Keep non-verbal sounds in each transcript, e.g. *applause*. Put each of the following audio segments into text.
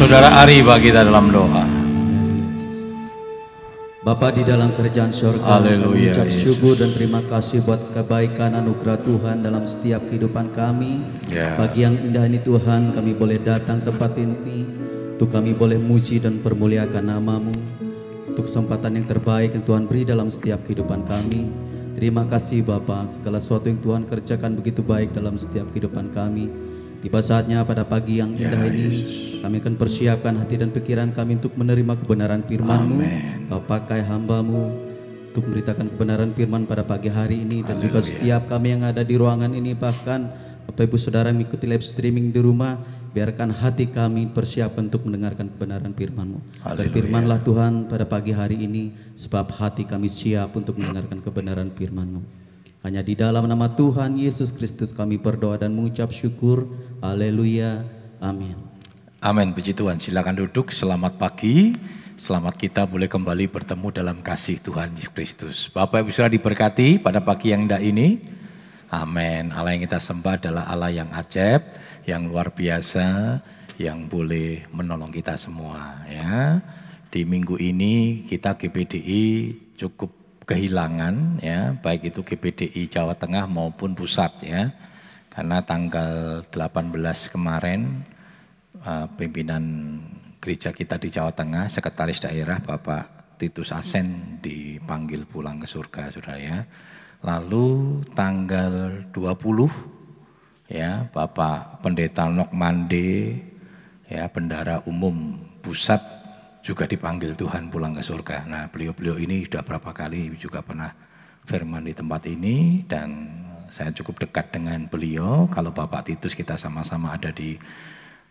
Saudara Ari bagi kita dalam doa. Bapa di dalam kerjaan surga, Haleluya, kami ucap Yesus. syukur dan terima kasih buat kebaikan anugerah Tuhan dalam setiap kehidupan kami. Ya. Bagi yang indah ini Tuhan, kami boleh datang tempat ini, untuk kami boleh muji dan permuliakan namamu. Untuk kesempatan yang terbaik yang Tuhan beri dalam setiap kehidupan kami. Terima kasih Bapa, segala sesuatu yang Tuhan kerjakan begitu baik dalam setiap kehidupan kami. Tiba saatnya pada pagi yang indah ini, kami akan persiapkan hati dan pikiran kami untuk menerima kebenaran firman-Mu. Kau pakai hambamu untuk memberitakan kebenaran firman pada pagi hari ini dan juga setiap kami yang ada di ruangan ini bahkan Bapak Ibu Saudara mengikuti live streaming di rumah biarkan hati kami persiapkan untuk mendengarkan kebenaran firman-Mu. Berfirmanlah Tuhan pada pagi hari ini sebab hati kami siap untuk mendengarkan kebenaran firman-Mu. Hanya di dalam nama Tuhan Yesus Kristus kami berdoa dan mengucap syukur. Haleluya. Amin. Amin, puji Tuhan. Silakan duduk. Selamat pagi. Selamat kita boleh kembali bertemu dalam kasih Tuhan Yesus Kristus. Bapak Ibu Saudara diberkati pada pagi yang indah ini. Amin. Allah yang kita sembah adalah Allah yang ajaib, yang luar biasa, yang boleh menolong kita semua. Ya, di minggu ini kita GPDI cukup kehilangan, ya, baik itu GPDI Jawa Tengah maupun pusat, ya, karena tanggal 18 kemarin uh, pimpinan gereja kita di Jawa Tengah, sekretaris daerah Bapak Titus Asen dipanggil pulang ke surga, saudara ya. Lalu tanggal 20 ya Bapak Pendeta Nok Mande ya bendara umum pusat juga dipanggil Tuhan pulang ke surga. Nah, beliau-beliau ini sudah berapa kali juga pernah firman di tempat ini dan saya cukup dekat dengan beliau. Kalau Bapak Titus kita sama-sama ada di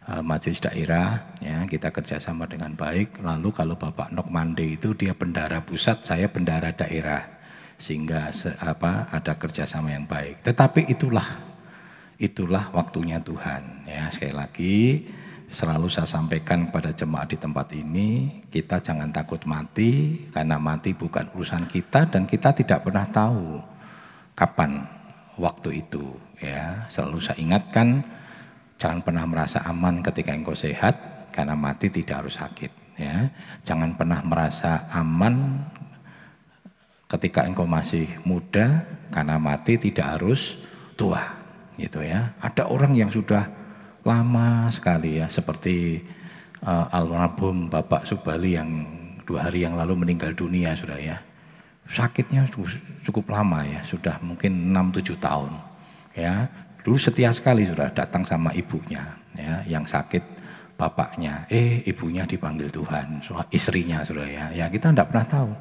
uh, majelis daerah, ya kita kerjasama dengan baik. Lalu kalau Bapak Nok Mande itu dia bendara pusat, saya bendara daerah, sehingga se- apa ada kerjasama yang baik. Tetapi itulah itulah waktunya Tuhan. Ya sekali lagi selalu saya sampaikan pada jemaat di tempat ini, kita jangan takut mati karena mati bukan urusan kita dan kita tidak pernah tahu kapan waktu itu ya. Selalu saya ingatkan jangan pernah merasa aman ketika engkau sehat karena mati tidak harus sakit ya. Jangan pernah merasa aman ketika engkau masih muda karena mati tidak harus tua gitu ya. Ada orang yang sudah lama sekali ya seperti uh, almarhum Bapak Subali yang dua hari yang lalu meninggal dunia sudah ya. Sakitnya cu- cukup lama ya, sudah mungkin 6-7 tahun ya. Dulu setia sekali sudah datang sama ibunya ya yang sakit bapaknya. Eh ibunya dipanggil Tuhan, istrinya sudah ya. Ya kita tidak pernah tahu.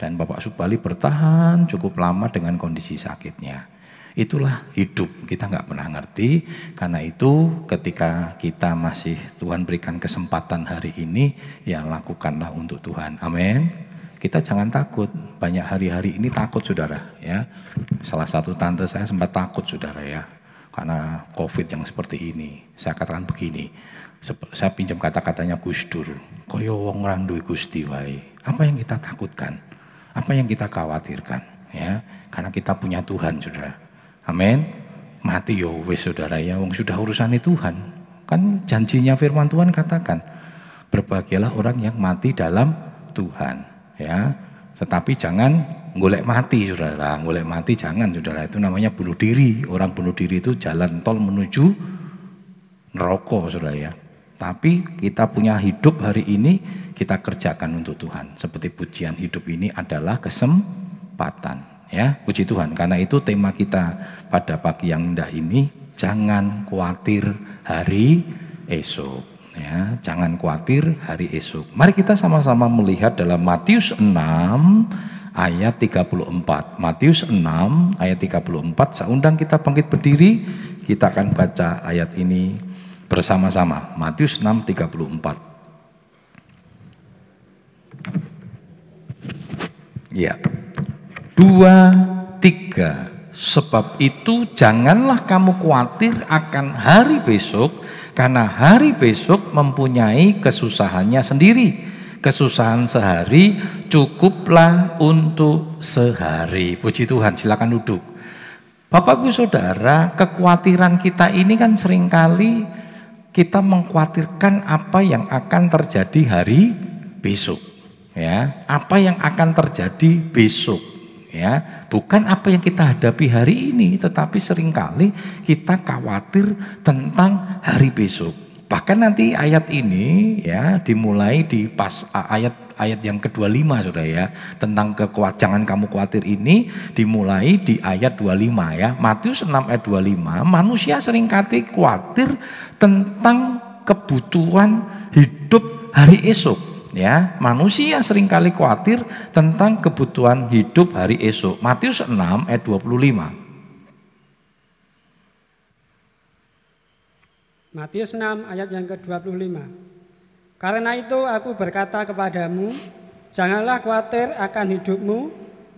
Dan Bapak Subali bertahan cukup lama dengan kondisi sakitnya. Itulah hidup, kita nggak pernah ngerti. Karena itu ketika kita masih Tuhan berikan kesempatan hari ini, ya lakukanlah untuk Tuhan. Amin. Kita jangan takut. Banyak hari-hari ini takut saudara ya. Salah satu tante saya sempat takut saudara ya. Karena COVID yang seperti ini. Saya katakan begini. Saya pinjam kata-katanya Gus Dur. Koyo wong orang duwe Gusti wae. Apa yang kita takutkan? Apa yang kita khawatirkan? Ya, karena kita punya Tuhan, saudara. Amin. Mati yo wis saudara ya, wong sudah urusan Tuhan. Kan janjinya firman Tuhan katakan, berbahagialah orang yang mati dalam Tuhan, ya. Tetapi jangan golek mati, saudara. Golek mati jangan, saudara. Itu namanya bunuh diri. Orang bunuh diri itu jalan tol menuju neraka, saudara ya. Tapi kita punya hidup hari ini, kita kerjakan untuk Tuhan. Seperti pujian hidup ini adalah kesempatan. Ya, puji Tuhan. Karena itu tema kita pada pagi yang indah ini, jangan khawatir hari esok. Ya, jangan khawatir hari esok. Mari kita sama-sama melihat dalam Matius 6 ayat 34. Matius 6 ayat 34. Saya undang kita bangkit berdiri, kita akan baca ayat ini bersama-sama. Matius 6 34. Ya. Dua, tiga. Sebab itu janganlah kamu khawatir akan hari besok, karena hari besok mempunyai kesusahannya sendiri. Kesusahan sehari cukuplah untuk sehari. Puji Tuhan, silakan duduk. Bapak Ibu Saudara, kekhawatiran kita ini kan sering kali kita mengkhawatirkan apa yang akan terjadi hari besok. Ya, apa yang akan terjadi besok ya. Bukan apa yang kita hadapi hari ini tetapi sering kali kita khawatir tentang hari besok. Bahkan nanti ayat ini ya dimulai di pas ayat ayat yang kedua lima sudah ya. Tentang kekuat jangan kamu khawatir ini dimulai di ayat 25 ya. Matius 6 ayat 25 manusia sering kali khawatir tentang kebutuhan hidup hari esok ya manusia sering kali khawatir tentang kebutuhan hidup hari esok. Matius 6 ayat 25 Matius 6 ayat yang ke-25 Karena itu aku berkata kepadamu janganlah khawatir akan hidupmu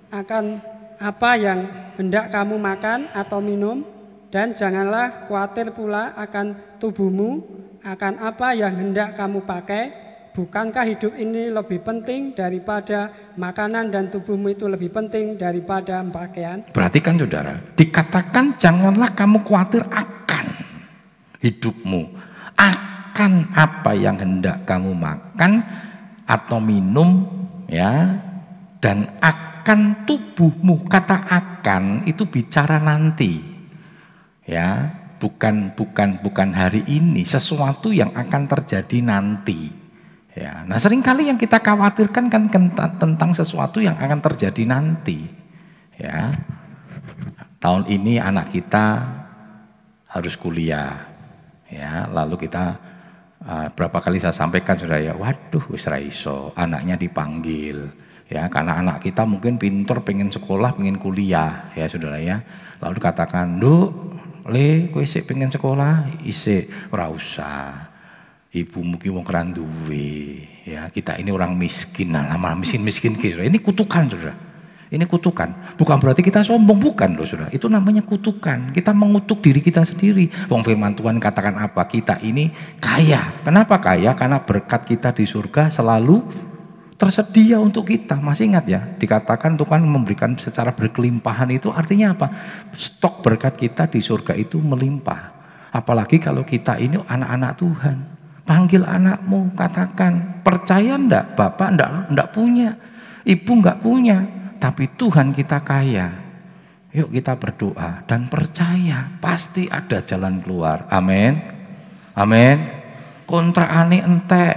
akan apa yang hendak kamu makan atau minum dan janganlah khawatir pula akan tubuhmu akan apa yang hendak kamu pakai Bukankah hidup ini lebih penting daripada makanan dan tubuhmu itu lebih penting daripada pakaian? Perhatikan saudara, dikatakan janganlah kamu khawatir akan hidupmu, akan apa yang hendak kamu makan atau minum ya dan akan tubuhmu. Kata akan itu bicara nanti. Ya, bukan bukan bukan hari ini, sesuatu yang akan terjadi nanti. Ya, nah sering kali yang kita khawatirkan kan tentang sesuatu yang akan terjadi nanti. Ya, tahun ini anak kita harus kuliah. Ya, lalu kita uh, berapa kali saya sampaikan sudah ya, waduh wis anaknya dipanggil. Ya, karena anak kita mungkin pintar, pengen sekolah, pengen kuliah, ya saudara ya. Lalu katakan, "Duk, le kowe sik pengen sekolah, isik ora usah." Ibu mungkin wong keran duwe ya. Kita ini orang miskin. Nah lama miskin miskin gitu ini kutukan saudara. Ini kutukan. Bukan berarti kita sombong bukan loh saudara. Itu namanya kutukan. Kita mengutuk diri kita sendiri. Wong firman Tuhan katakan apa? Kita ini kaya. Kenapa kaya? Karena berkat kita di surga selalu tersedia untuk kita. Masih ingat ya dikatakan Tuhan memberikan secara berkelimpahan itu artinya apa? Stok berkat kita di surga itu melimpah. Apalagi kalau kita ini anak-anak Tuhan Panggil anakmu, katakan, percaya ndak Bapak ndak ndak punya, Ibu nggak punya, tapi Tuhan kita kaya. Yuk kita berdoa dan percaya pasti ada jalan keluar. Amin. Amin. Kontrakane entek.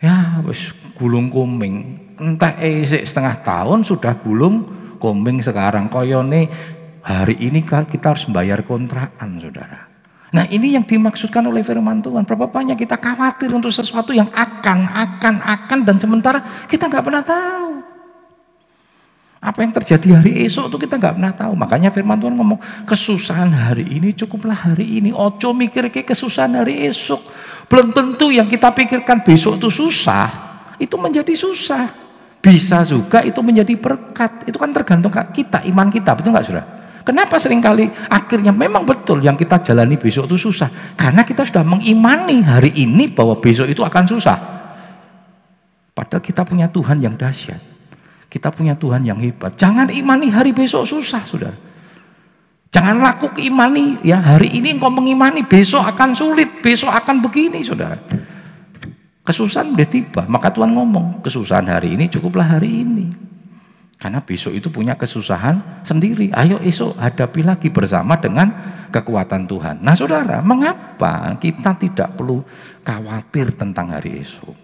Ya wis gulung kuming. Entek isik setengah tahun sudah gulung kuming sekarang. Koyone hari ini kita harus bayar kontrakan, Saudara. Nah ini yang dimaksudkan oleh firman Tuhan. Berapa banyak kita khawatir untuk sesuatu yang akan, akan, akan dan sementara kita nggak pernah tahu. Apa yang terjadi hari esok itu kita nggak pernah tahu. Makanya firman Tuhan ngomong kesusahan hari ini cukuplah hari ini. Ojo mikir ke kesusahan hari esok. Belum tentu yang kita pikirkan besok itu susah. Itu menjadi susah. Bisa juga itu menjadi berkat. Itu kan tergantung kita, iman kita. Betul nggak sudah? Kenapa sering kali akhirnya memang betul yang kita jalani besok itu susah? Karena kita sudah mengimani hari ini bahwa besok itu akan susah. Padahal kita punya Tuhan yang dahsyat. Kita punya Tuhan yang hebat. Jangan imani hari besok susah, saudara. Jangan laku keimani, ya hari ini engkau mengimani, besok akan sulit, besok akan begini, saudara. Kesusahan udah tiba, maka Tuhan ngomong, kesusahan hari ini cukuplah hari ini. Karena besok itu punya kesusahan sendiri. Ayo esok hadapi lagi bersama dengan kekuatan Tuhan. Nah saudara, mengapa kita tidak perlu khawatir tentang hari esok?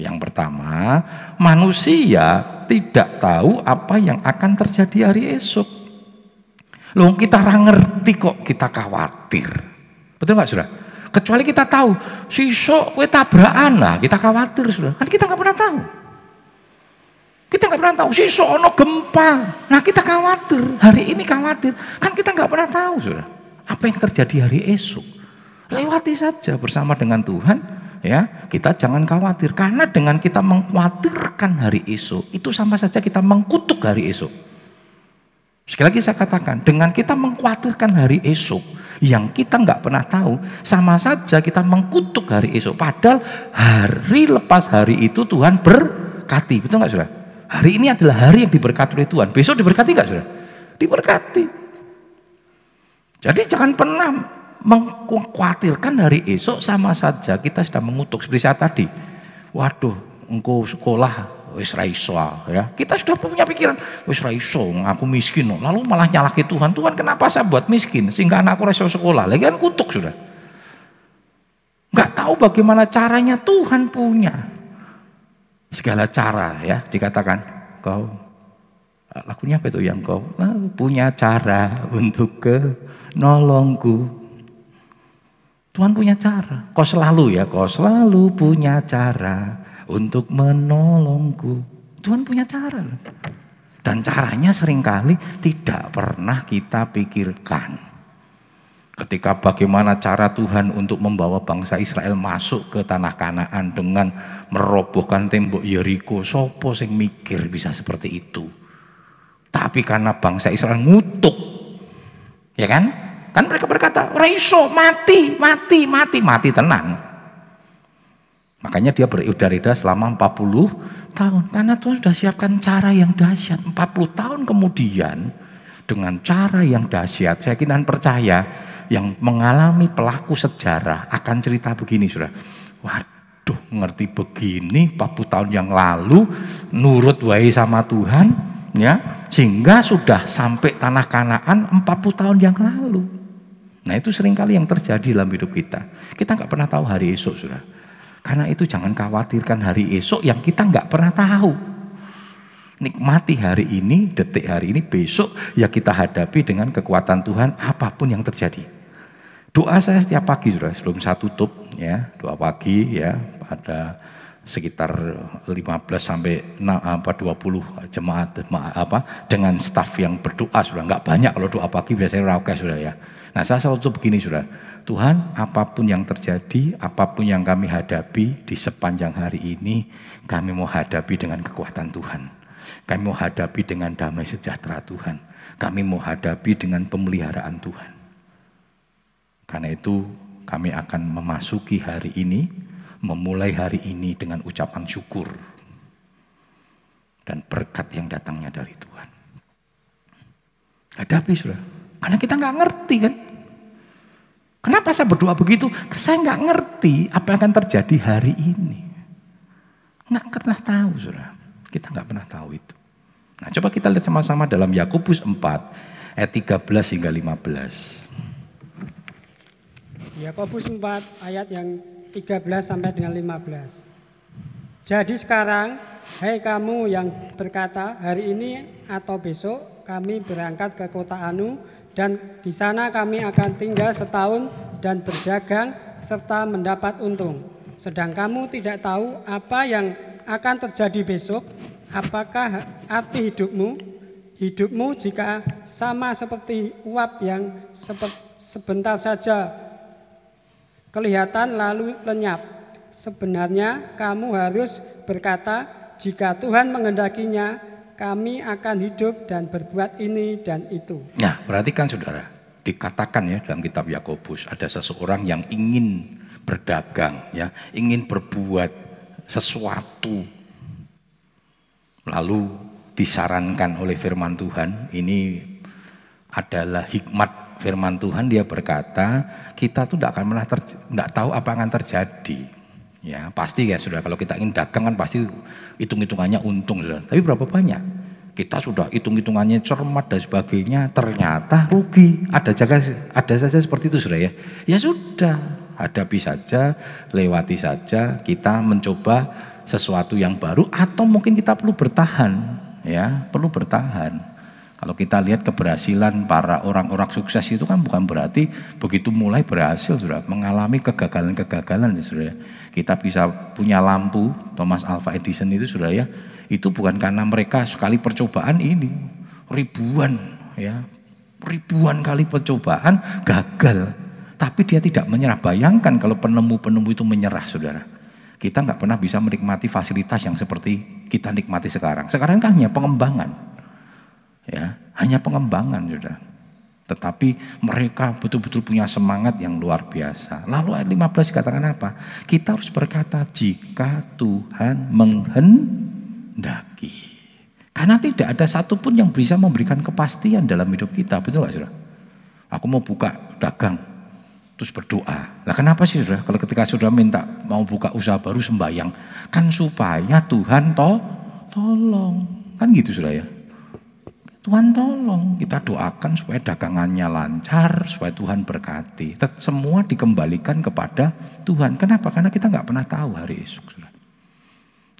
Yang pertama, manusia tidak tahu apa yang akan terjadi hari esok. Loh kita ngerti kok kita khawatir. Betul nggak sudah? Kecuali kita tahu, sisok kue tabrakan lah, kita khawatir sudah. Kan kita nggak pernah tahu. Kita nggak pernah tahu. Si sono gempa. Nah kita khawatir. Hari ini khawatir. Kan kita nggak pernah tahu, sudah. Apa yang terjadi hari esok? Lewati saja bersama dengan Tuhan. Ya, kita jangan khawatir. Karena dengan kita mengkhawatirkan hari esok, itu sama saja kita mengkutuk hari esok. Sekali lagi saya katakan, dengan kita mengkhawatirkan hari esok, yang kita nggak pernah tahu, sama saja kita mengkutuk hari esok. Padahal hari lepas hari itu Tuhan berkati, betul nggak sudah? Hari ini adalah hari yang diberkati oleh Tuhan. Besok diberkati nggak sudah? Diberkati. Jadi jangan pernah mengkhawatirkan hari esok sama saja kita sudah mengutuk seperti saat tadi. Waduh, engkau sekolah wis ra ya. Kita sudah punya pikiran wis ra aku miskin Lalu malah nyalahke Tuhan. Tuhan kenapa saya buat miskin sehingga anakku ra sekolah? Lagi kan kutuk sudah. Enggak tahu bagaimana caranya Tuhan punya. Segala cara ya dikatakan kau lakunya apa itu yang kau punya cara untuk ke nolongku Tuhan punya cara. Kau selalu ya, kau selalu punya cara untuk menolongku. Tuhan punya cara. Dan caranya sering kali tidak pernah kita pikirkan. Ketika bagaimana cara Tuhan untuk membawa bangsa Israel masuk ke tanah Kanaan dengan merobohkan tembok Yeriko, sopo sing mikir bisa seperti itu. Tapi karena bangsa Israel ngutuk, ya kan? Kan mereka berkata, Raiso mati, mati, mati, mati tenang. Makanya dia berudara selama 40 tahun. Karena Tuhan sudah siapkan cara yang dahsyat. 40 tahun kemudian dengan cara yang dahsyat. Saya kira percaya yang mengalami pelaku sejarah akan cerita begini sudah. Waduh ngerti begini 40 tahun yang lalu nurut wae sama Tuhan ya sehingga sudah sampai tanah Kanaan 40 tahun yang lalu. Nah itu sering kali yang terjadi dalam hidup kita. Kita nggak pernah tahu hari esok, sudah. Karena itu jangan khawatirkan hari esok yang kita nggak pernah tahu. Nikmati hari ini, detik hari ini, besok ya kita hadapi dengan kekuatan Tuhan apa pun yang terjadi. Doa saya setiap pagi sudah sebelum saya tutup ya, doa pagi ya pada sekitar 15 sampai apa 20 jemaat apa dengan staf yang berdoa sudah nggak banyak kalau doa pagi biasanya rauke sudah ya. Nah saya selalu begini sudah, Tuhan apa pun yang terjadi, apa pun yang kami hadapi di sepanjang hari ini, kami mau hadapi dengan kekuatan Tuhan. Kami mau hadapi dengan damai sejahtera Tuhan. Kami mau hadapi dengan pemeliharaan Tuhan. Karena itu kami akan memasuki hari ini, memulai hari ini dengan ucapan syukur dan berkat yang datangnya dari Tuhan. Hadapi sudah. Karena kita nggak ngerti kan. Kenapa saya berdoa begitu? Saya nggak ngerti apa yang akan terjadi hari ini. Nggak pernah tahu, saudara. Kita nggak pernah tahu itu. Nah, coba kita lihat sama-sama dalam Yakobus 4 ayat 13 hingga 15. Yakobus 4 ayat yang 13 sampai dengan 15. Jadi sekarang, hai kamu yang berkata hari ini atau besok kami berangkat ke kota Anu dan di sana kami akan tinggal setahun dan berdagang serta mendapat untung. Sedang kamu tidak tahu apa yang akan terjadi besok, apakah arti hidupmu? Hidupmu jika sama seperti uap yang sebentar saja kelihatan lalu lenyap. Sebenarnya kamu harus berkata, jika Tuhan mengendakinya, kami akan hidup dan berbuat ini dan itu. Nah, berarti kan saudara, dikatakan ya dalam kitab Yakobus ada seseorang yang ingin berdagang ya, ingin berbuat sesuatu. Lalu disarankan oleh firman Tuhan, ini adalah hikmat firman Tuhan dia berkata, kita tuh tidak akan pernah tidak tahu apa yang akan terjadi. Ya, pasti ya sudah kalau kita ingin dagang kan pasti hitung-hitungannya untung sudah. Tapi berapa banyak? Kita sudah hitung-hitungannya cermat dan sebagainya, ternyata rugi. Ada jaga ada saja seperti itu sudah ya. Ya sudah, hadapi saja, lewati saja, kita mencoba sesuatu yang baru atau mungkin kita perlu bertahan ya, perlu bertahan. Kalau kita lihat keberhasilan para orang-orang sukses itu kan bukan berarti begitu mulai berhasil sudah mengalami kegagalan-kegagalan ya sudah. Kita bisa punya lampu Thomas Alva Edison itu sudah ya. Itu bukan karena mereka sekali percobaan ini ribuan ya. Ribuan kali percobaan gagal. Tapi dia tidak menyerah. Bayangkan kalau penemu-penemu itu menyerah saudara. Kita nggak pernah bisa menikmati fasilitas yang seperti kita nikmati sekarang. Sekarang kan hanya pengembangan ya hanya pengembangan sudah tetapi mereka betul-betul punya semangat yang luar biasa. Lalu ayat 15 dikatakan apa? Kita harus berkata jika Tuhan menghendaki. Karena tidak ada satupun yang bisa memberikan kepastian dalam hidup kita. Betul gak saudara? Aku mau buka dagang. terus berdoa. Nah kenapa sih saudara? Kalau ketika saudara minta mau buka usaha baru sembayang, kan supaya Tuhan to tolong. Kan gitu saudara ya. Tuhan tolong, kita doakan supaya dagangannya lancar, supaya Tuhan berkati. Semua dikembalikan kepada Tuhan. Kenapa? Karena kita nggak pernah tahu hari esok.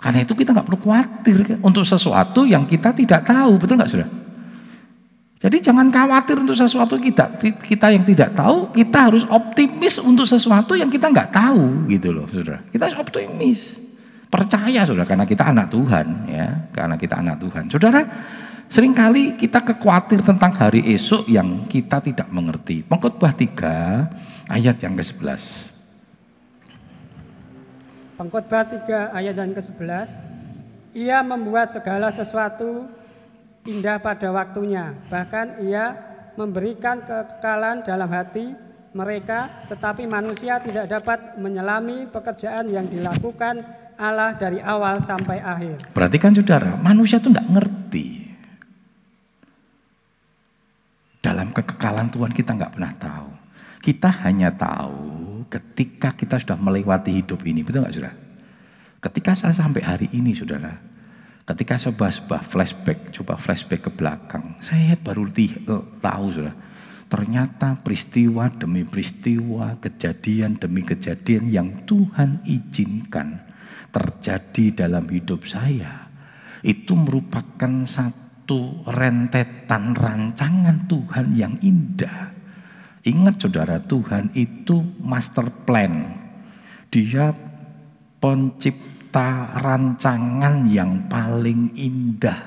Karena itu kita nggak perlu khawatir untuk sesuatu yang kita tidak tahu, betul nggak saudara? Jadi jangan khawatir untuk sesuatu kita kita yang tidak tahu, kita harus optimis untuk sesuatu yang kita nggak tahu gitu loh, saudara. Kita harus optimis, percaya saudara, karena kita anak Tuhan ya, karena kita anak Tuhan. Saudara, sering kali kita kekhawatir tentang hari esok yang kita tidak mengerti. Pengkhotbah 3 ayat yang ke-11. Pengkhotbah 3 ayat yang ke-11. Ia membuat segala sesuatu indah pada waktunya. Bahkan ia memberikan kekekalan dalam hati mereka, tetapi manusia tidak dapat menyelami pekerjaan yang dilakukan Allah dari awal sampai akhir. Perhatikan saudara, manusia itu tidak ngerti. Dalam kekekalan Tuhan kita nggak pernah tahu. Kita hanya tahu ketika kita sudah melewati hidup ini, betul nggak saudara? Ketika saya sampai hari ini saudara, Ketika coba-coba flashback, coba flashback ke belakang, saya baru uh, tahu sudah. Ternyata peristiwa demi peristiwa, kejadian demi kejadian yang Tuhan izinkan terjadi dalam hidup saya. Itu merupakan satu rentetan rancangan Tuhan yang indah. Ingat saudara, Tuhan itu master plan. Dia pencipta cipta rancangan yang paling indah.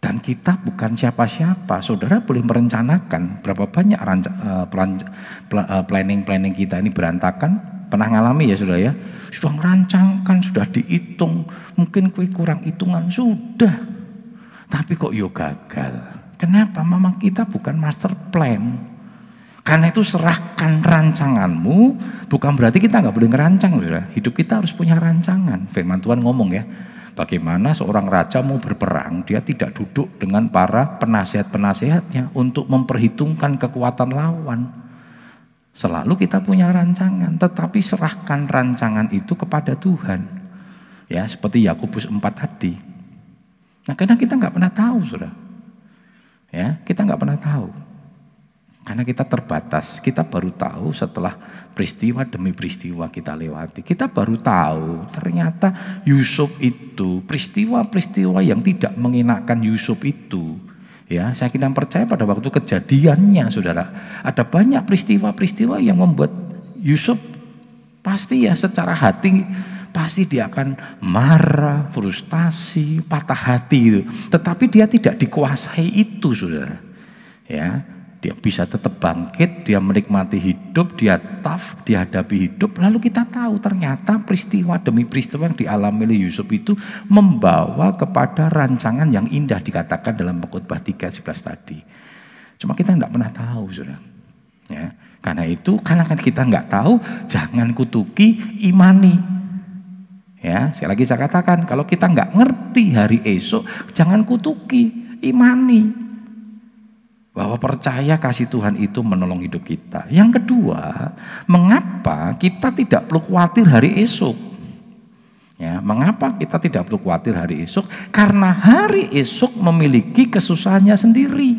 Dan kita bukan siapa-siapa. Saudara boleh merencanakan berapa banyak eh, eh, planning-planning kita ini berantakan. Pernah ngalami ya saudara ya? Sudah merancangkan, sudah dihitung. Mungkin kue kurang hitungan, sudah. Tapi kok yo gagal. Kenapa? Mama kita bukan master plan. Karena itu serahkan rancanganmu, bukan berarti kita nggak boleh ngerancang, saudara. Hidup kita harus punya rancangan. Firman Tuhan ngomong ya, bagaimana seorang raja mau berperang, dia tidak duduk dengan para penasihat-penasihatnya untuk memperhitungkan kekuatan lawan. Selalu kita punya rancangan, tetapi serahkan rancangan itu kepada Tuhan. Ya, seperti Yakobus 4 tadi. Nah, karena kita nggak pernah tahu, saudara. Ya, kita nggak pernah tahu. Karena kita terbatas, kita baru tahu setelah peristiwa demi peristiwa kita lewati. Kita baru tahu ternyata Yusuf itu peristiwa-peristiwa yang tidak mengenakan Yusuf itu. Ya, saya kira percaya pada waktu kejadiannya, saudara. Ada banyak peristiwa-peristiwa yang membuat Yusuf pasti ya secara hati pasti dia akan marah, frustasi, patah hati itu. Tetapi dia tidak dikuasai itu, saudara. Ya, dia bisa tetap bangkit, dia menikmati hidup, dia tough, dihadapi hidup. Lalu kita tahu ternyata peristiwa demi peristiwa yang dialami oleh Yusuf itu membawa kepada rancangan yang indah dikatakan dalam pengkhotbah 3:11 tadi. Cuma kita tidak pernah tahu, Saudara. Ya. Karena itu, karena kan kita nggak tahu, jangan kutuki imani. Ya, sekali lagi saya katakan, kalau kita nggak ngerti hari esok, jangan kutuki imani bahwa percaya kasih Tuhan itu menolong hidup kita. Yang kedua, mengapa kita tidak perlu khawatir hari esok? Ya, mengapa kita tidak perlu khawatir hari esok? Karena hari esok memiliki kesusahannya sendiri.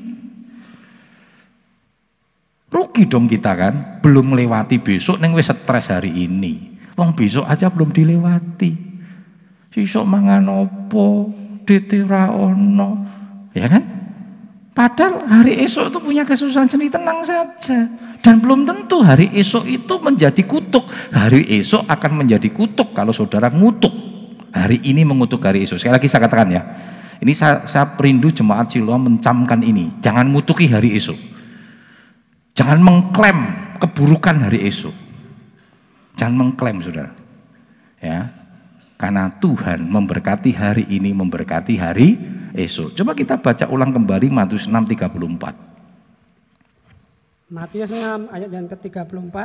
Rugi dong kita kan, belum melewati besok neng wis stres hari ini. Wong besok aja belum dilewati. Sesuk mangan opo, ono, ya kan? Padahal hari esok itu punya kesusahan sendiri, tenang saja. Dan belum tentu hari esok itu menjadi kutuk. Hari esok akan menjadi kutuk kalau saudara ngutuk. Hari ini mengutuk hari esok. Sekali lagi saya katakan ya. Ini saya, saya perindu jemaat Siloam mencamkan ini. Jangan ngutuki hari esok. Jangan mengklaim keburukan hari esok. Jangan mengklaim saudara. Ya, karena Tuhan memberkati hari ini, memberkati hari esok. Coba kita baca ulang kembali Matius 6:34. Matius 6 ayat yang ke-34.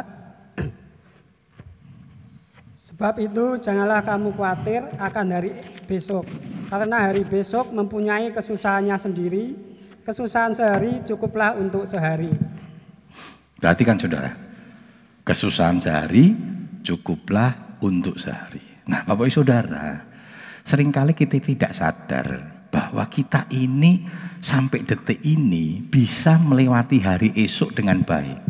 Sebab itu janganlah kamu khawatir akan hari besok. Karena hari besok mempunyai kesusahannya sendiri. Kesusahan sehari cukuplah untuk sehari. Berarti kan saudara, Kesusahan sehari cukuplah untuk sehari. Nah, Bapak Ibu Saudara, sering kali kita tidak sadar bahwa kita ini sampai detik ini bisa melewati hari esok dengan baik.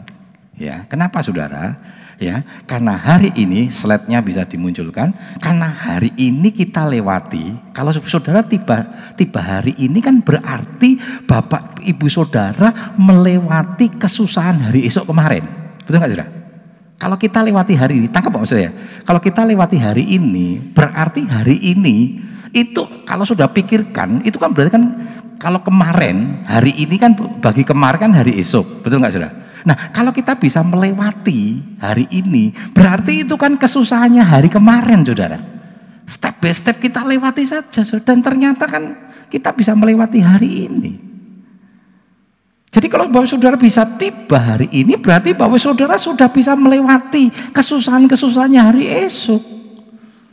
Ya, kenapa Saudara? ya karena hari ini slide-nya bisa dimunculkan karena hari ini kita lewati kalau saudara tiba tiba hari ini kan berarti bapak ibu saudara melewati kesusahan hari esok kemarin betul nggak saudara kalau kita lewati hari ini tangkap pak saya kalau kita lewati hari ini berarti hari ini itu kalau sudah pikirkan itu kan berarti kan kalau kemarin hari ini kan bagi kemarin kan hari esok betul nggak saudara Nah, kalau kita bisa melewati hari ini, berarti itu kan kesusahannya hari kemarin, saudara. Step by step kita lewati saja, dan ternyata kan kita bisa melewati hari ini. Jadi kalau Bapak Saudara bisa tiba hari ini, berarti Bapak Saudara sudah bisa melewati kesusahan-kesusahannya hari esok.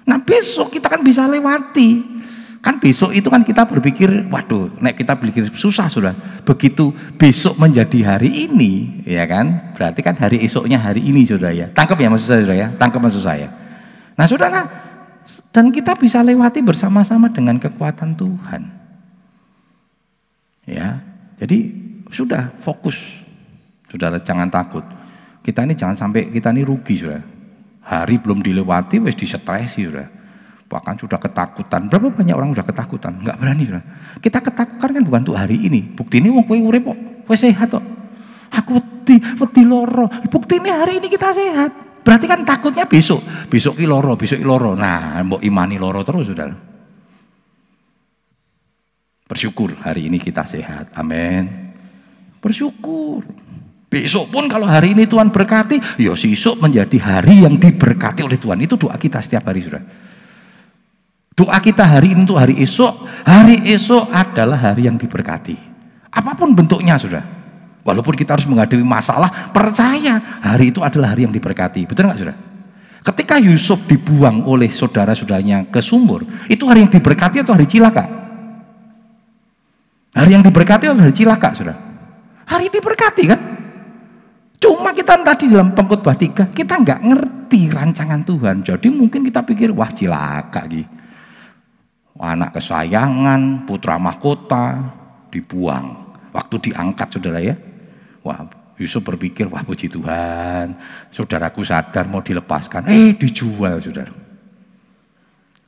Nah besok kita kan bisa lewati. Kan besok itu kan kita berpikir, waduh, nek kita berpikir susah sudah. Begitu besok menjadi hari ini, ya kan? Berarti kan hari esoknya hari ini sudah ya. Tangkap ya maksud saya sudah ya, tangkap maksud saya. Nah saudara, dan kita bisa lewati bersama-sama dengan kekuatan Tuhan. Ya, jadi sudah fokus, saudara jangan takut. Kita ini jangan sampai kita ini rugi sudah. Hari belum dilewati, wes disetresi sudah bahkan sudah ketakutan. Berapa banyak orang sudah ketakutan? Enggak berani sudah. Kita ketakutan kan bukan untuk hari ini. Bukti ini urip kok, kowe sehat kok. Aku wedi, wedi loro. Bukti ini hari ini kita sehat. Berarti kan takutnya besok. Besok ki loro, besok ki loro. Nah, mbok imani loro terus sudah. Bersyukur hari ini kita sehat. Amin. Bersyukur. Besok pun kalau hari ini Tuhan berkati, ya besok menjadi hari yang diberkati oleh Tuhan. Itu doa kita setiap hari sudah. Doa kita hari ini untuk hari esok, hari esok adalah hari yang diberkati. Apa pun bentuknya sudah. Walaupun kita harus menghadapi masalah, percaya hari itu adalah hari yang diberkati. Betul nggak sudah? Ketika Yusuf dibuang oleh saudara-saudaranya ke sumur, itu hari yang diberkati atau hari cilaka? Hari yang diberkati atau hari cilaka, sudah? Hari diberkati kan? Cuma kita tadi dalam pengkhotbah tiga, kita nggak ngerti rancangan Tuhan. Jadi mungkin kita pikir, wah cilaka gitu anak kesayangan, putra mahkota dibuang. Waktu diangkat saudara ya. Wah Yusuf berpikir, wah puji Tuhan, saudaraku sadar mau dilepaskan. Eh dijual saudara.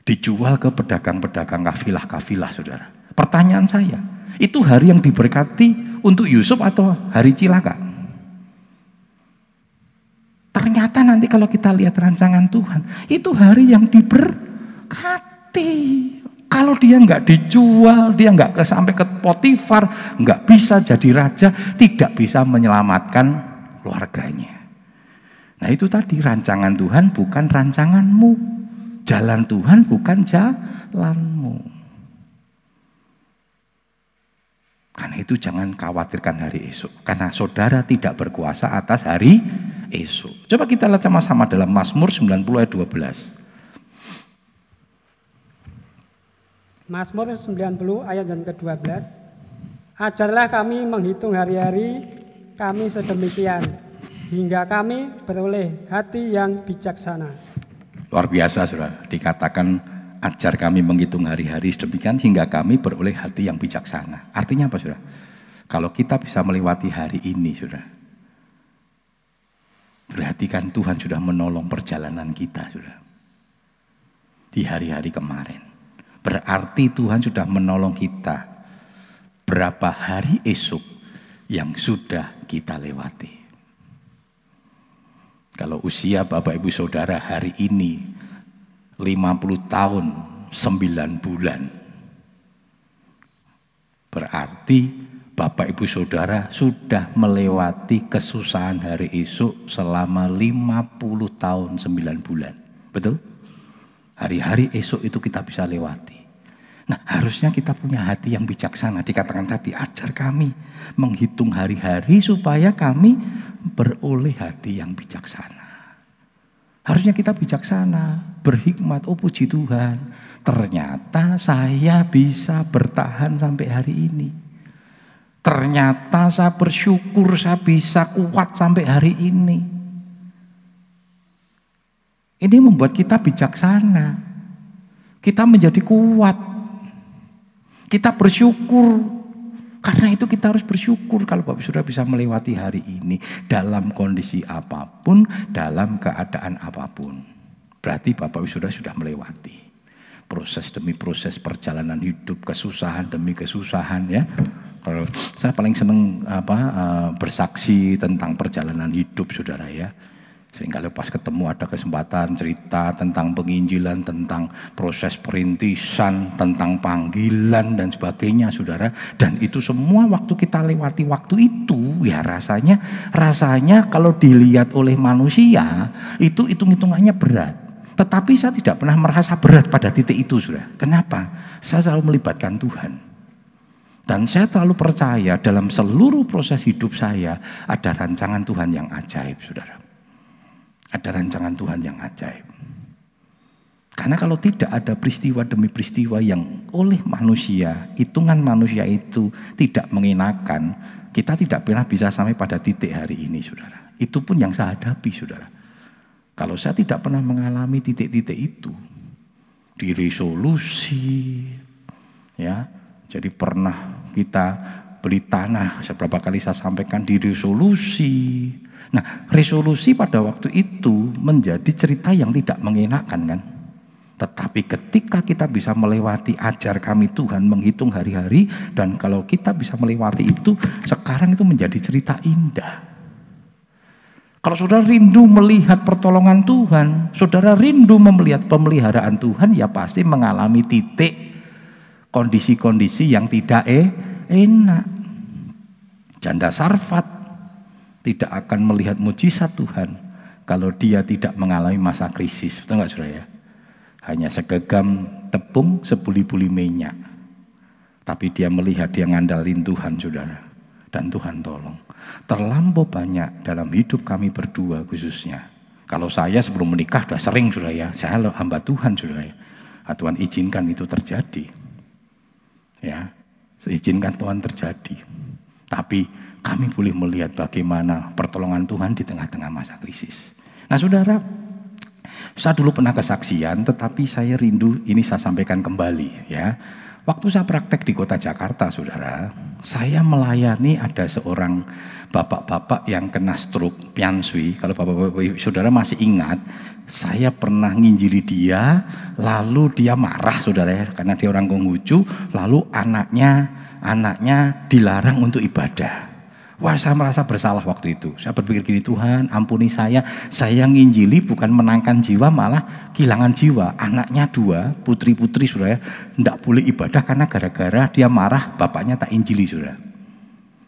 Dijual ke pedagang-pedagang kafilah-kafilah saudara. Pertanyaan saya, itu hari yang diberkati untuk Yusuf atau hari cilaka? Ternyata nanti kalau kita lihat rancangan Tuhan, itu hari yang diberkati. Kalau dia nggak dijual, dia nggak sampai ke Potifar, nggak bisa jadi raja, tidak bisa menyelamatkan keluarganya. Nah itu tadi rancangan Tuhan bukan rancanganmu. Jalan Tuhan bukan jalanmu. Karena itu jangan khawatirkan hari esok. Karena saudara tidak berkuasa atas hari esok. Coba kita lihat sama-sama dalam Mazmur 90 ayat 12. Mazmur 90 ayat yang ke-12 Ajarlah kami menghitung hari-hari kami sedemikian hingga kami beroleh hati yang bijaksana. Luar biasa sudah dikatakan ajar kami menghitung hari-hari sedemikian hingga kami beroleh hati yang bijaksana. Artinya apa sudah? Kalau kita bisa melewati hari ini sudah. Berarti kan Tuhan sudah menolong perjalanan kita sudah. Di hari-hari kemarin. Berarti Tuhan sudah menolong kita. Berapa hari esok yang sudah kita lewati. Kalau usia Bapak Ibu Saudara hari ini 50 tahun 9 bulan. Berarti Bapak Ibu Saudara sudah melewati kesusahan hari esok selama 50 tahun 9 bulan. Betul? Hari-hari esok itu kita bisa lewati. Nah harusnya kita punya hati yang bijaksana. Dikatakan tadi, ajar kami menghitung hari-hari supaya kami beroleh hati yang bijaksana. Harusnya kita bijaksana, berhikmat, oh puji Tuhan. Ternyata saya bisa bertahan sampai hari ini. Ternyata saya bersyukur saya bisa kuat sampai hari ini. Ini membuat kita bijaksana. Kita menjadi kuat. Kita bersyukur. Karena itu kita harus bersyukur kalau Bapak sudah bisa melewati hari ini dalam kondisi apa pun, dalam keadaan apa pun. Berarti Bapak sudah sudah melewati proses demi proses perjalanan hidup, kesusahan demi kesusahan ya. Kalau saya paling senang apa uh, bersaksi tentang perjalanan hidup saudara ya. Sehingga lepas ketemu ada kesempatan cerita tentang penginjilan, tentang proses perintisan, tentang panggilan dan sebagainya saudara. Dan itu semua waktu kita lewati waktu itu ya rasanya, rasanya kalau dilihat oleh manusia itu hitung-hitungannya berat. Tetapi saya tidak pernah merasa berat pada titik itu saudara. Kenapa? Saya selalu melibatkan Tuhan. Dan saya terlalu percaya dalam seluruh proses hidup saya ada rancangan Tuhan yang ajaib saudara. Ada rancangan Tuhan yang ajaib. Karena kalau tidak ada peristiwa demi peristiwa yang oleh manusia, hitungan manusia itu tidak mengenakan, kita tidak pernah bisa sampai pada titik hari ini, saudara. Itu pun yang saya hadapi, saudara. Kalau saya tidak pernah mengalami titik-titik itu, di resolusi, ya, jadi pernah kita beli tanah, seberapa kali saya sampaikan di resolusi, Nah, resolusi pada waktu itu menjadi cerita yang tidak mengenakan kan. Tetapi ketika kita bisa melewati ajar kami Tuhan menghitung hari-hari dan kalau kita bisa melewati itu sekarang itu menjadi cerita indah. Kalau saudara rindu melihat pertolongan Tuhan, saudara rindu melihat pemeliharaan Tuhan ya pasti mengalami titik kondisi-kondisi yang tidak eh, enak. Janda Sarfat tidak akan melihat mujizat Tuhan kalau dia tidak mengalami masa krisis. Betul nggak saudara ya? Hanya segegam tepung sebuli-buli minyak. Tapi dia melihat dia ngandalin Tuhan saudara. Dan Tuhan tolong. Terlampau banyak dalam hidup kami berdua khususnya. Kalau saya sebelum menikah sudah sering saudara ya. Saya hamba Tuhan saudara ya. Nah, Tuhan izinkan itu terjadi. Ya, seizinkan Tuhan terjadi. Tapi kami boleh melihat bagaimana pertolongan Tuhan di tengah-tengah masa krisis. Nah saudara, saya dulu pernah kesaksian, tetapi saya rindu ini saya sampaikan kembali ya. Waktu saya praktek di kota Jakarta, saudara, saya melayani ada seorang bapak-bapak yang kena stroke piansui. Kalau bapak-bapak saudara masih ingat, saya pernah nginjili dia, lalu dia marah, saudara, ya, karena dia orang Konghucu, lalu anaknya anaknya dilarang untuk ibadah. Wah saya merasa bersalah waktu itu. Saya berpikir gini, Tuhan ampuni saya. Saya nginjili bukan menangkan jiwa, malah kehilangan jiwa. Anaknya dua, putri-putri sudah ya. Tidak boleh ibadah karena gara-gara dia marah, bapaknya tak injili sudah.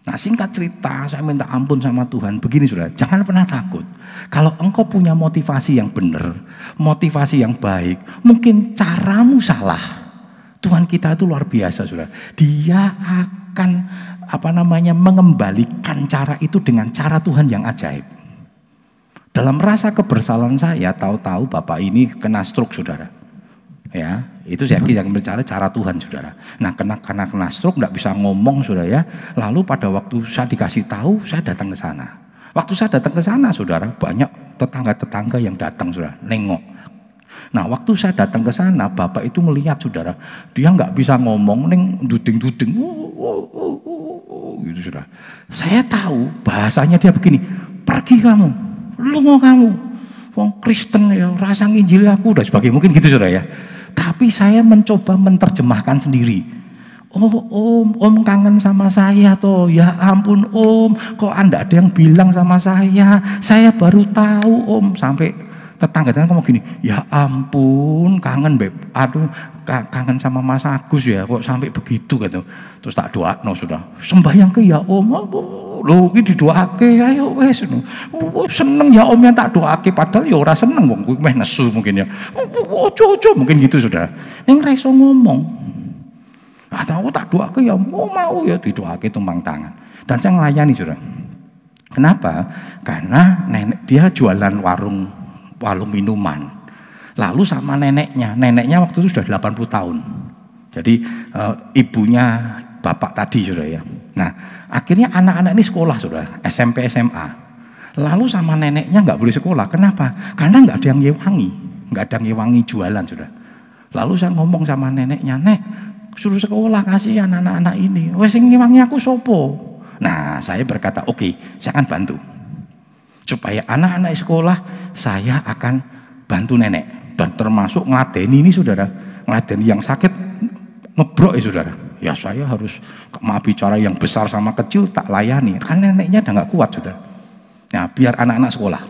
Nah singkat cerita, saya minta ampun sama Tuhan. Begini sudah, jangan pernah takut. Kalau engkau punya motivasi yang benar, motivasi yang baik, mungkin caramu salah. Tuhan kita itu luar biasa sudah. Dia akan apa namanya mengembalikan cara itu dengan cara Tuhan yang ajaib. Dalam rasa kebersalaan saya, tahu-tahu bapak ini kena stroke, saudara. Ya, itu saya akan bicara cara Tuhan, saudara. Nah, kena kena kena stroke, nggak bisa ngomong, saudara ya. Lalu pada waktu saya dikasih tahu, saya datang ke sana. Waktu saya datang ke sana, saudara, banyak tetangga-tetangga yang datang, saudara, nengok. Nah, waktu saya datang ke sana, bapak itu melihat, saudara, dia nggak bisa ngomong, neng duding-duding, gitu sudah. Saya tahu bahasanya dia begini, pergi kamu, lu mau kamu, wong Kristen ya, rasa nginjil aku udah sebagai mungkin gitu sudah ya. Tapi saya mencoba menerjemahkan sendiri. Oh om, om kangen sama saya toh. Ya ampun om, kok anda ada yang bilang sama saya. Saya baru tahu om. Sampai tetangga tetangga ngomong gini, ya ampun kangen beb, aduh kangen sama Mas Agus ya, kok sampai begitu gitu. Terus tak doa, no sudah, sembahyang ke ya om, lo ini ke, ayo wes, oh, seneng ya om yang tak doa ke, padahal ya ora seneng, wong gue meh nesu mungkin ya, oh coco mungkin gitu sudah. Neng reso ngomong, ah tahu tak doa ke ya, mau mau ya ke tumpang tangan. Dan saya ngelayani sudah. Kenapa? Karena nenek dia jualan warung warung minuman. Lalu sama neneknya, neneknya waktu itu sudah 80 tahun. Jadi e, ibunya bapak tadi sudah ya. Nah akhirnya anak-anak ini sekolah sudah SMP SMA. Lalu sama neneknya nggak boleh sekolah. Kenapa? Karena nggak ada yang ngewangi, nggak ada yang ngewangi jualan sudah. Lalu saya ngomong sama neneknya, nek suruh sekolah kasihan anak-anak ini. Wes ngewangi aku sopo. Nah saya berkata oke, okay, saya akan bantu supaya anak-anak sekolah saya akan bantu nenek. Dan termasuk ngeladeni ini saudara. Ngeladeni yang sakit ngebrok ya saudara. Ya saya harus maaf bicara yang besar sama kecil tak layani. Kan neneknya udah nggak kuat sudah Nah, biar anak-anak sekolah.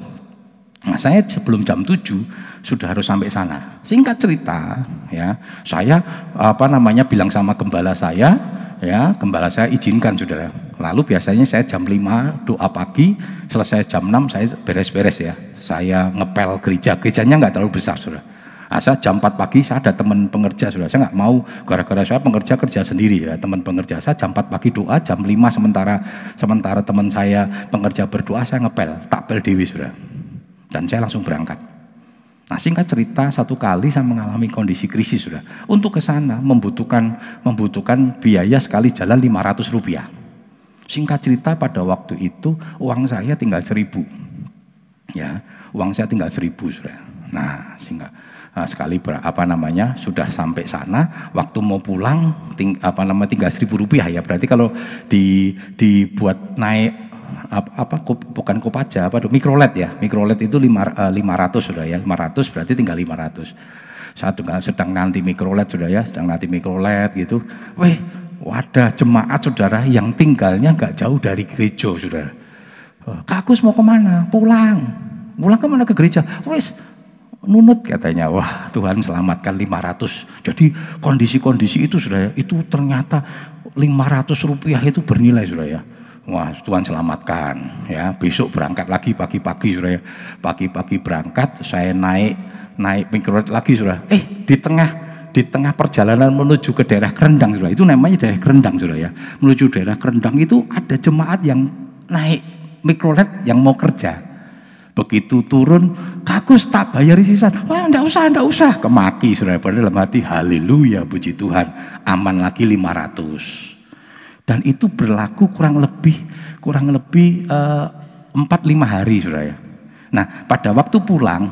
Nah, saya sebelum jam 7 sudah harus sampai sana. Singkat cerita, ya, saya apa namanya bilang sama gembala saya, ya, gembala saya izinkan Saudara. Lalu biasanya saya jam 5 doa pagi, selesai jam 6 saya beres-beres ya. Saya ngepel gereja, gerejanya nggak terlalu besar Saudara Asa jam 4 pagi saya ada teman pengerja sudah. Saya nggak mau gara-gara saya pengerja kerja sendiri ya. Teman pengerja saya jam 4 pagi doa, jam 5 sementara sementara teman saya pengerja berdoa saya ngepel, takpel dewi sudah. Dan saya langsung berangkat. Nah singkat cerita satu kali saya mengalami kondisi krisis sudah. Untuk ke sana membutuhkan membutuhkan biaya sekali jalan 500 rupiah. Singkat cerita pada waktu itu uang saya tinggal seribu. Ya, uang saya tinggal seribu sudah. Nah, sehingga uh, sekali ber, apa namanya sudah sampai sana waktu mau pulang ting, apa namanya tinggal seribu rupiah ya berarti kalau di dibuat naik apa, bukan kopaja apa mikrolet ya mikrolet itu lima uh, ratus sudah ya lima ratus berarti tinggal lima ratus satu sedang nanti mikrolet sudah ya sedang nanti mikrolet gitu weh wadah jemaat saudara yang tinggalnya nggak jauh dari gereja saudara Kakus mau ke mana? Pulang. Pulang ke mana ke gereja? Wes nunut katanya. Wah, Tuhan selamatkan 500. Jadi kondisi-kondisi itu sudah itu ternyata 500 rupiah itu bernilai sudah ya. Wah, Tuhan selamatkan ya. Besok berangkat lagi pagi-pagi sudah. Pagi-pagi berangkat, saya naik naik mikrolet lagi sudah. Eh, di tengah di tengah perjalanan menuju ke daerah Kerendang sudah. Itu namanya daerah Kerendang sudah ya. Menuju daerah Kerendang itu ada jemaat yang naik mikrolet yang mau kerja. Begitu turun, kagus tak bayar sisa. Wah, enggak usah, enggak usah. Kemaki sudah pada dalam hati, haleluya, puji Tuhan. Aman lagi 500. Dan itu berlaku kurang lebih kurang lebih eh, empat lima hari sudah ya. Nah, pada waktu pulang,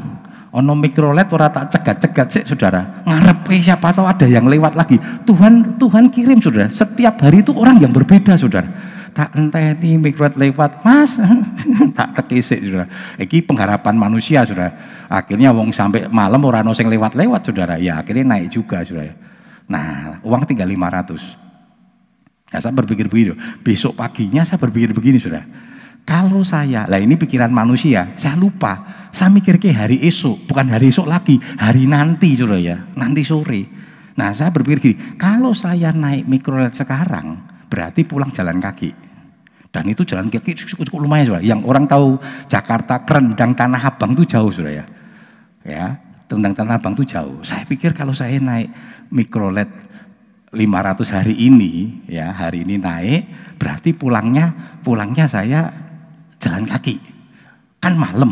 ono mikrolet ora tak cegat-cegat sih saudara. Ngarep siapa tahu ada yang lewat lagi. Tuhan Tuhan kirim saudara. Setiap hari itu orang yang berbeda saudara. Tak enteni mikrolet lewat mas. *laughs* Tak tekisik sudah iki pengharapan manusia sudah akhirnya wong sampai malam orang sing lewat-lewat saudara. Ya akhirnya naik juga sudah nah uang tinggal 500 nah, saya berpikir begini besok paginya saya berpikir begini sudah kalau saya lah ini pikiran manusia saya lupa saya mikir ke hari esok bukan hari esok lagi hari nanti sudah ya nanti sore nah saya berpikir gini kalau saya naik mikrolet sekarang berarti pulang jalan kaki dan itu jalan kaki cukup lumayan sudah. Yang orang tahu Jakarta Kerendang Tanah Abang itu jauh sudah ya. Ya, Tendang Tanah Abang itu jauh. Saya pikir kalau saya naik mikrolet 500 hari ini, ya hari ini naik, berarti pulangnya pulangnya saya jalan kaki. Kan malam.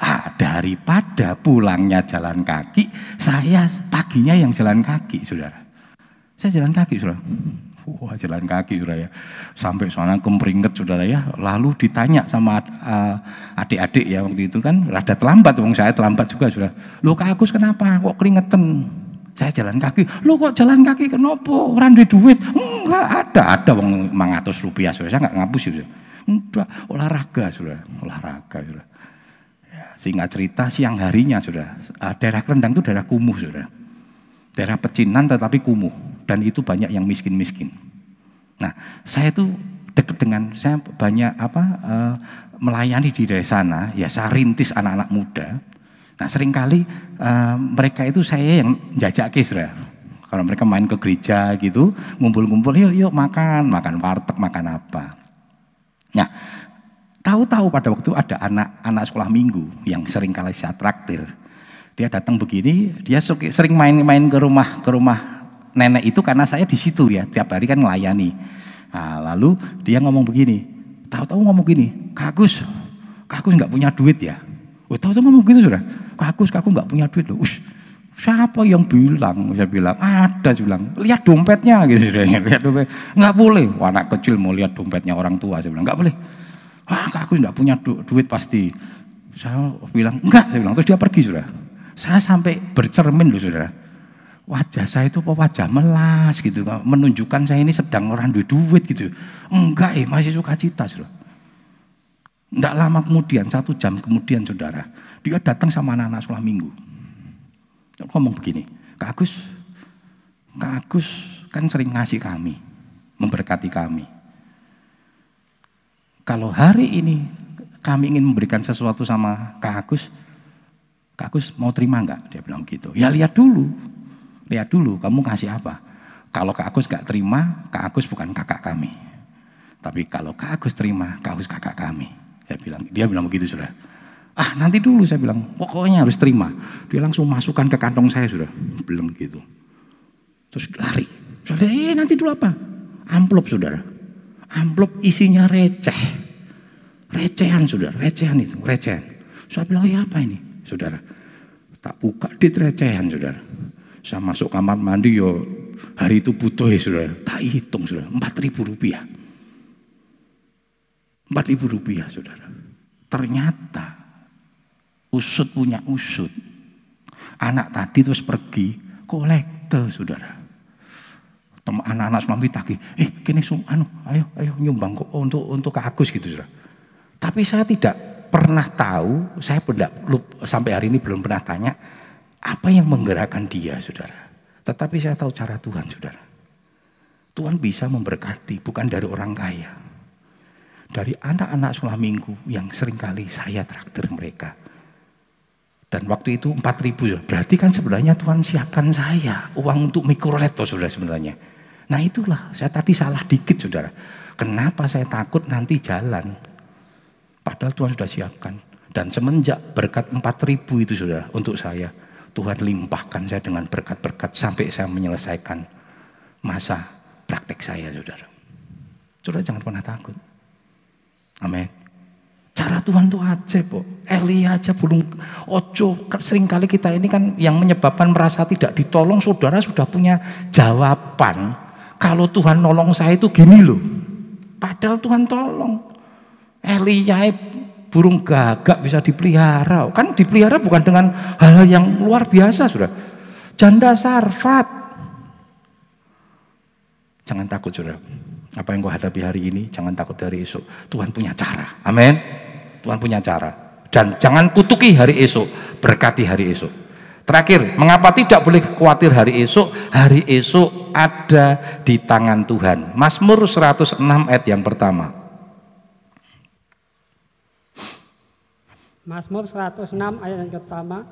Ah, daripada pulangnya jalan kaki, saya paginya yang jalan kaki, saudara. Saya jalan kaki, saudara. Wah jalan kaki saudara ya. Sampai sana kemeringet saudara ya. Lalu ditanya sama uh, adik-adik ya waktu itu kan. Rada terlambat, wong saya terlambat juga sudah. Lu Kak kenapa? Kok keringetan? Saya jalan kaki. Lu kok jalan kaki kenapa? Orang di duit. Enggak ada. Ada wong mangatus rupiah saudara. Saya enggak ngapus ya. Enggak. Olahraga saudara. Olahraga saudara. Ya, singkat cerita siang harinya sudah. Uh, daerah Kendang itu daerah kumuh saudara. Daerah pecinan tetapi kumuh dan itu banyak yang miskin-miskin. Nah, saya itu dekat dengan saya banyak apa uh, melayani di daerah sana, ya saya rintis anak-anak muda. Nah, sering kali uh, mereka itu saya yang jajak kisra. Kalau mereka main ke gereja gitu, ngumpul-ngumpul, yuk yuk makan, makan warteg, makan apa. Nah, tahu-tahu pada waktu ada anak-anak sekolah minggu yang sering kali saya traktir. Dia datang begini, dia sering main-main ke rumah ke rumah nenek itu karena saya di situ ya, tiap hari kan melayani. Nah, lalu dia ngomong begini, tahu-tahu ngomong begini, Kagus, Kagus nggak punya duit ya? Oh, tahu-tahu ngomong gitu sudah, Kagus, Kagus nggak punya duit loh. Ush, siapa yang bilang? Saya bilang, ada, saya bilang, lihat dompetnya gitu. *laughs* Lihat dompet. Nggak boleh, anak kecil mau lihat dompetnya orang tua, saya bilang, nggak boleh. Ah, aku tidak punya du duit pasti. Saya bilang, enggak, saya bilang. Terus dia pergi, sudah. Saya sampai bercermin loh, saudara. Wajah saya itu wajah melas gitu, menunjukkan saya ini sedang orang duit duit gitu. Enggak, eh, masih suka cita, saudara. Enggak lama kemudian, satu jam kemudian, saudara, dia datang sama anak-anak sekolah minggu. Dia ngomong begini, Kak Agus, Kak Agus kan sering ngasih kami, memberkati kami. Kalau hari ini kami ingin memberikan sesuatu sama Kak Agus, Kak Agus mau terima enggak? Dia bilang gitu. Ya lihat dulu, lihat dulu kamu kasih apa. Kalau Kak Agus gak terima, Kak Agus bukan kakak kami. Tapi kalau Kak Agus terima, Kak Agus kakak kami. Saya bilang, dia bilang begitu sudah. Ah nanti dulu saya bilang, pokoknya harus terima. Dia langsung masukkan ke kantong saya sudah, bilang gitu. Terus lari. Saya eh nanti dulu apa? Amplop saudara amplop isinya receh. Recehan sudah, recehan itu, recehan. Saya bilang, ya apa ini saudara? Tak buka di recehan saudara. Saya masuk kamar mandi yo hari itu butuh ya saudara. Tak hitung saudara, empat ribu rupiah. Empat ribu rupiah saudara. Ternyata usut punya usut. Anak tadi terus pergi kolektor saudara anak-anak suami tagih, eh kini sum, anu, ayo ayo nyumbang kok untuk untuk ke Agus gitu sudah. Tapi saya tidak pernah tahu, saya tidak sampai hari ini belum pernah tanya apa yang menggerakkan dia, saudara. Tetapi saya tahu cara Tuhan, saudara. Tuhan bisa memberkati, bukan dari orang kaya. Dari anak-anak minggu yang sering kali saya traktir mereka. Dan waktu itu 4 ribu, berarti kan sebenarnya Tuhan siapkan saya uang untuk mikroleto sudah sebenarnya. Nah itulah, saya tadi salah dikit saudara. Kenapa saya takut nanti jalan? Padahal Tuhan sudah siapkan. Dan semenjak berkat 4000 itu sudah untuk saya. Tuhan limpahkan saya dengan berkat-berkat sampai saya menyelesaikan masa praktek saya saudara. Saudara jangan pernah takut. Amin. Cara Tuhan tuh aja, po. Eli aja belum ojo. Sering kali kita ini kan yang menyebabkan merasa tidak ditolong, saudara sudah punya jawaban kalau Tuhan nolong saya itu gini loh. Padahal Tuhan tolong. Elia burung gagak bisa dipelihara. Kan dipelihara bukan dengan hal, hal yang luar biasa sudah. Janda sarfat. Jangan takut sudah. Apa yang kau hadapi hari ini, jangan takut dari esok. Tuhan punya cara. Amin. Tuhan punya cara. Dan jangan kutuki hari esok, berkati hari esok. Terakhir, mengapa tidak boleh khawatir hari esok? Hari esok ada di tangan Tuhan. Mazmur 106 ayat yang pertama. Mazmur 106 ayat yang pertama.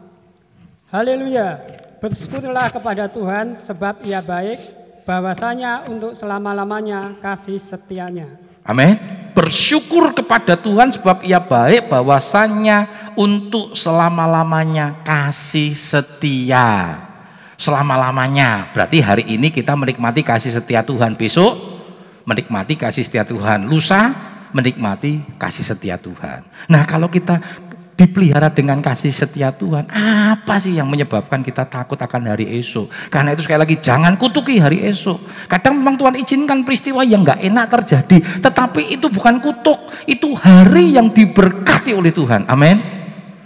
Haleluya. Bersyukurlah kepada Tuhan sebab ia baik, bahwasanya untuk selama-lamanya kasih setianya. Amin. Bersyukur kepada Tuhan sebab ia baik bahwasanya untuk selama-lamanya kasih setia. Selama-lamanya. Berarti hari ini kita menikmati kasih setia Tuhan. Besok menikmati kasih setia Tuhan. Lusa menikmati kasih setia Tuhan. Nah, kalau kita dipelihara dengan kasih setia Tuhan. Apa sih yang menyebabkan kita takut akan hari esok? Karena itu sekali lagi jangan kutuki hari esok. Kadang memang Tuhan izinkan peristiwa yang nggak enak terjadi, tetapi itu bukan kutuk, itu hari yang diberkati oleh Tuhan. Amin.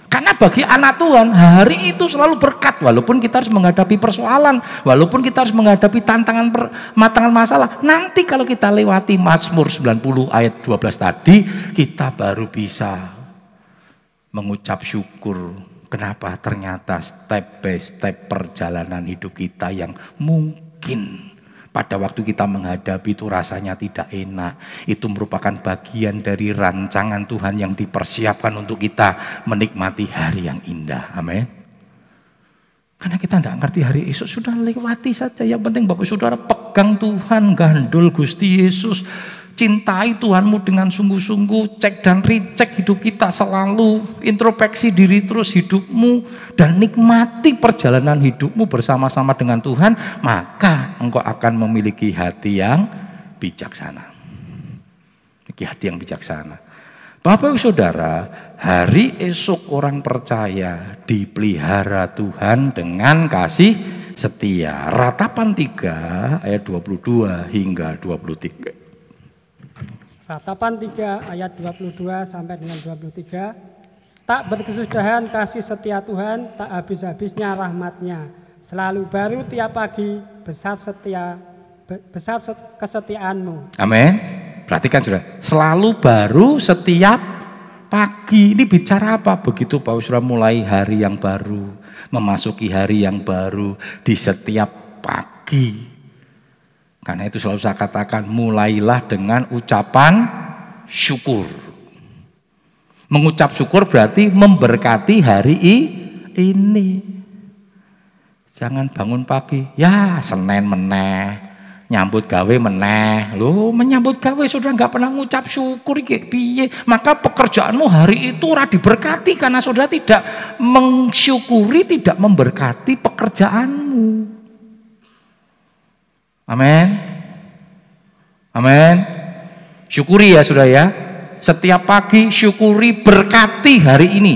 Karena bagi anak Tuhan hari itu selalu berkat walaupun kita harus menghadapi persoalan, walaupun kita harus menghadapi tantangan matangan masalah. Nanti kalau kita lewati Mazmur 90 ayat 12 tadi, kita baru bisa mengucap syukur kenapa ternyata step by step perjalanan hidup kita yang mungkin pada waktu kita menghadapi itu rasanya tidak enak. Itu merupakan bagian dari rancangan Tuhan yang dipersiapkan untuk kita menikmati hari yang indah. Amin. Karena kita tidak ngerti hari esok sudah lewati saja. Yang penting Bapak Saudara pegang Tuhan, gandul Gusti Yesus. Cintai Tuhanmu dengan sungguh-sungguh, cek dan recheck hidup kita selalu, introspeksi diri terus hidupmu, dan nikmati perjalanan hidupmu bersama-sama dengan Tuhan, maka engkau akan memiliki hati yang bijaksana. Memiliki hati yang bijaksana. Bapak ibu saudara, hari esok orang percaya dipelihara Tuhan dengan kasih setia. Ratapan 3 ayat 22 hingga 23. Ratapan 3 ayat 22 sampai dengan 23. Tak berkesudahan kasih setia Tuhan, tak habis-habisnya rahmatnya. Selalu baru tiap pagi, besar setia besar kesetiaanmu. Amin. Perhatikan sudah, selalu baru setiap pagi. Ini bicara apa? Begitu Pak Usra mulai hari yang baru, memasuki hari yang baru di setiap pagi. Karena itu selalu saya katakan, mulailah dengan ucapan syukur. Mengucap syukur berarti memberkati hari ini. Jangan bangun pagi, ya Senin meneh, nyambut gawe meneh. Lo menyambut gawe sudah nggak pernah ngucap syukur iki piye? Maka pekerjaanmu hari itu ora diberkati karena sudah tidak mensyukuri, tidak memberkati pekerjaanmu. Amin. Amin. Syukuri ya sudah ya. Setiap pagi syukuri berkati hari ini.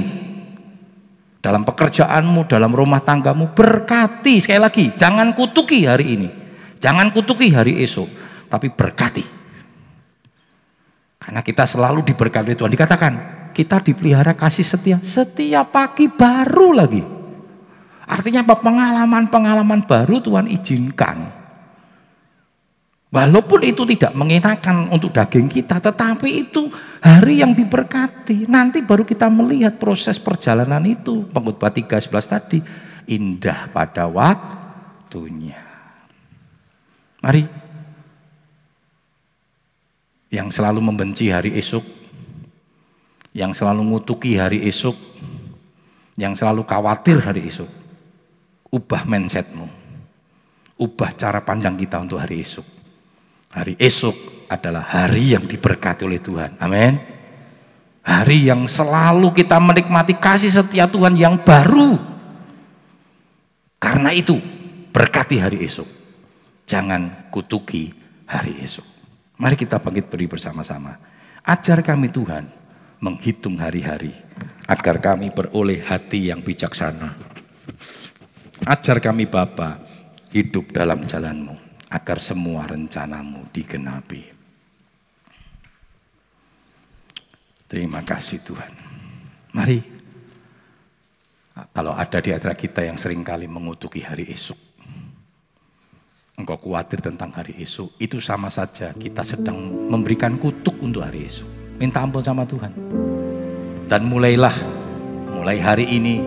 Dalam pekerjaanmu, dalam rumah tanggamu, berkati. Sekali lagi, jangan kutuki hari ini. Jangan kutuki hari esok, tapi berkati. Karena kita selalu diberkati Tuhan. Dikatakan, kita dipelihara kasih setia. Setiap pagi baru lagi. Artinya apa? Pengalaman-pengalaman baru Tuhan izinkan Walaupun itu tidak mengenakan untuk daging kita, tetapi itu hari yang diberkati. Nanti baru kita melihat proses perjalanan itu. Pengkhotbah 3:11 tadi indah pada waktunya. Mari yang selalu membenci hari esok, yang selalu ngutuki hari esok, yang selalu khawatir hari esok, ubah mindsetmu, ubah cara pandang kita untuk hari esok. Hari esok adalah hari yang diberkati oleh Tuhan. Amin. Hari yang selalu kita menikmati kasih setia Tuhan yang baru. Karena itu, berkati hari esok. Jangan kutuki hari esok. Mari kita bangkit beri bersama-sama. Ajar kami Tuhan menghitung hari-hari agar kami beroleh hati yang bijaksana. Ajar kami Bapa hidup dalam jalanmu agar semua rencanamu digenapi. Terima kasih Tuhan. Mari, kalau ada di antara kita yang sering kali mengutuki hari esok, engkau khawatir tentang hari esok, itu sama saja kita sedang memberikan kutuk untuk hari esok. Minta ampun sama Tuhan. Dan mulailah, mulai hari ini,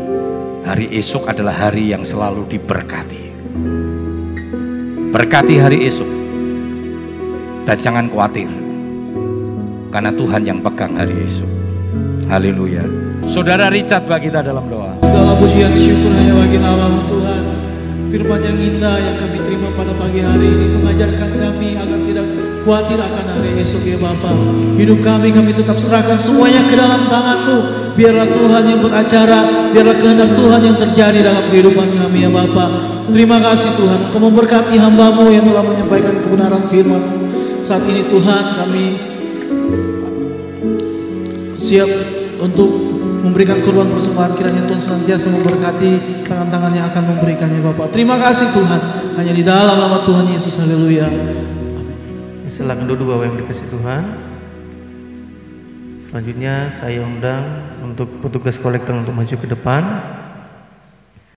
hari esok adalah hari yang selalu diberkati. Berkati hari esok. Dan jangan khawatir. Karena Tuhan yang pegang hari esok. Haleluya. Saudara Richard bagi kita dalam doa. Segala pujian syukur hanya bagi namamu Tuhan. Firman yang indah yang kami terima pada pagi hari ini mengajarkan kami agar tidak khawatir akan hari esok ya Bapa. Hidup kami kami tetap serahkan semuanya ke dalam tanganmu. Biarlah Tuhan yang beracara, biarlah kehendak Tuhan yang terjadi dalam kehidupan kami ya Bapa. Terima kasih Tuhan, Kau memberkati hambamu yang telah menyampaikan kebenaran firman. Saat ini Tuhan kami siap untuk memberikan korban persembahan kiranya Tuhan senantiasa memberkati tangan-tangan yang akan memberikannya Bapak. Terima kasih Tuhan. Hanya di dalam nama Tuhan Yesus. Haleluya. Silakan duduk Bapak yang dikasih Tuhan. Selanjutnya saya undang untuk petugas kolektor untuk maju ke depan.